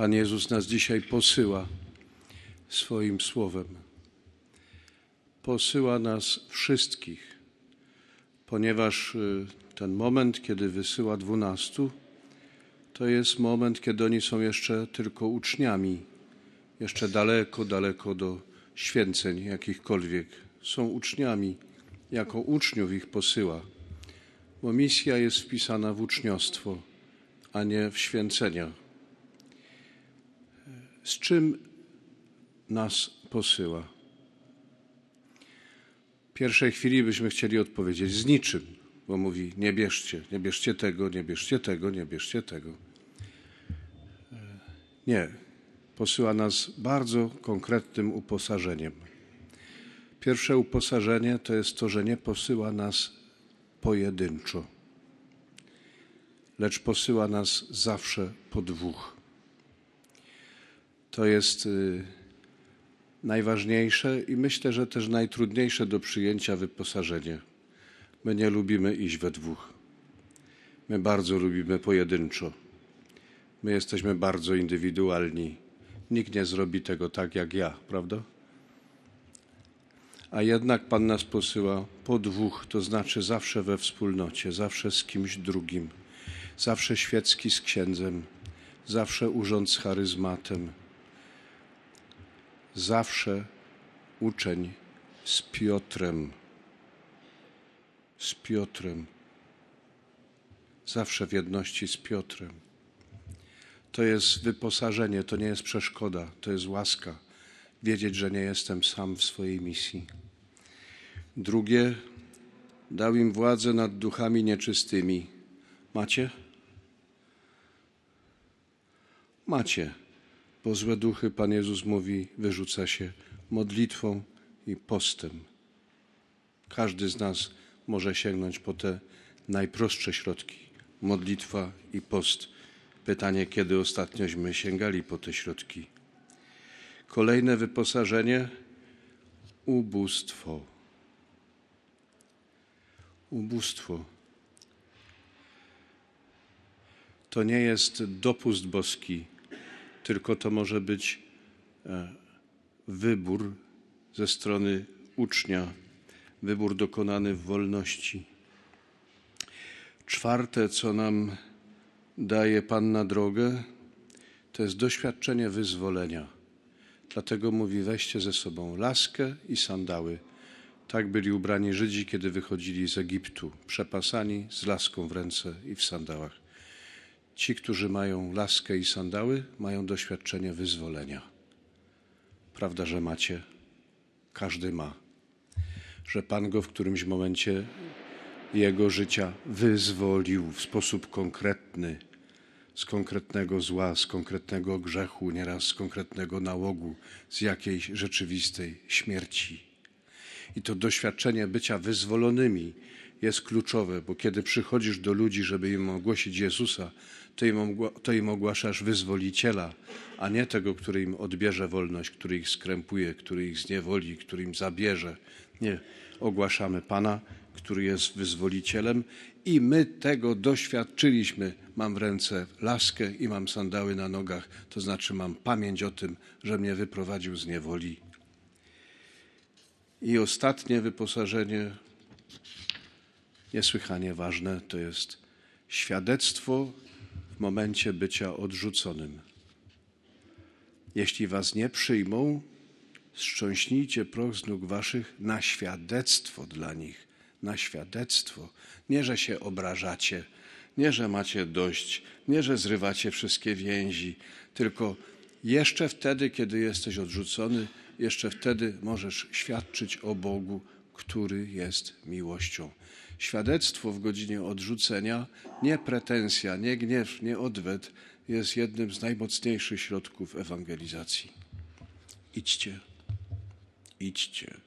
Pan Jezus nas dzisiaj posyła swoim słowem. Posyła nas wszystkich, ponieważ y, ten moment, kiedy wysyła dwunastu, to jest moment, kiedy oni są jeszcze tylko uczniami, jeszcze daleko, daleko do święceń jakichkolwiek. Są uczniami, jako uczniów ich posyła, bo misja jest wpisana w uczniostwo, a nie w święcenia. Z czym nas posyła? W pierwszej chwili byśmy chcieli odpowiedzieć z niczym, bo mówi: Nie bierzcie, nie bierzcie tego, nie bierzcie tego, nie bierzcie tego. Nie, posyła nas bardzo konkretnym uposażeniem. Pierwsze uposażenie to jest to, że nie posyła nas pojedynczo, lecz posyła nas zawsze po dwóch. To jest y, najważniejsze i myślę, że też najtrudniejsze do przyjęcia wyposażenie. My nie lubimy iść we dwóch. My bardzo lubimy pojedynczo. My jesteśmy bardzo indywidualni. Nikt nie zrobi tego tak jak ja, prawda? A jednak Pan nas posyła po dwóch, to znaczy zawsze we wspólnocie, zawsze z kimś drugim, zawsze świecki z księdzem, zawsze urząd z charyzmatem, zawsze uczeń z Piotrem. Z Piotrem. Zawsze w jedności z Piotrem. To jest wyposażenie, to nie jest przeszkoda, to jest łaska. Wiedzieć, że nie jestem sam w swojej misji. Drugie, dał im władzę nad duchami nieczystymi. Macie? Macie, bo złe duchy, Pan Jezus mówi, wyrzuca się modlitwą i postem. Każdy z nas może sięgnąć po te najprostsze środki modlitwa i post. Pytanie, kiedy ostatniośmy sięgali po te środki. Kolejne wyposażenie ubóstwo. Ubóstwo. To nie jest dopust boski, tylko to może być e, wybór ze strony ucznia, wybór dokonany w wolności. Czwarte, co nam daje Pan na drogę, to jest doświadczenie wyzwolenia. Dlatego mówi: weźcie ze sobą laskę i sandały. Tak byli ubrani Żydzi, kiedy wychodzili z Egiptu, przepasani z laską w ręce i w sandałach. Ci, którzy mają laskę i sandały, mają doświadczenie wyzwolenia. Prawda, że macie? Każdy ma. Że Pan go w którymś momencie jego życia wyzwolił w sposób konkretny z konkretnego zła, z konkretnego grzechu, nieraz z konkretnego nałogu, z jakiejś rzeczywistej śmierci. I to doświadczenie bycia wyzwolonymi jest kluczowe, bo kiedy przychodzisz do ludzi, żeby im ogłosić Jezusa, to im, to im ogłaszasz wyzwoliciela, a nie tego, który im odbierze wolność, który ich skrępuje, który ich zniewoli, który im zabierze. Nie, ogłaszamy Pana, który jest wyzwolicielem i my tego doświadczyliśmy. Mam w ręce laskę i mam sandały na nogach, to znaczy mam pamięć o tym, że mnie wyprowadził z niewoli. I ostatnie wyposażenie, niesłychanie ważne, to jest świadectwo w momencie bycia odrzuconym. Jeśli was nie przyjmą, strząśnijcie proch z nóg waszych na świadectwo dla nich na świadectwo. Nie, że się obrażacie, nie, że macie dość, nie, że zrywacie wszystkie więzi, tylko jeszcze wtedy, kiedy jesteś odrzucony, jeszcze wtedy możesz świadczyć o Bogu, który jest miłością. Świadectwo w godzinie odrzucenia, nie pretensja, nie gniew, nie odwet, jest jednym z najmocniejszych środków ewangelizacji. Idźcie, idźcie.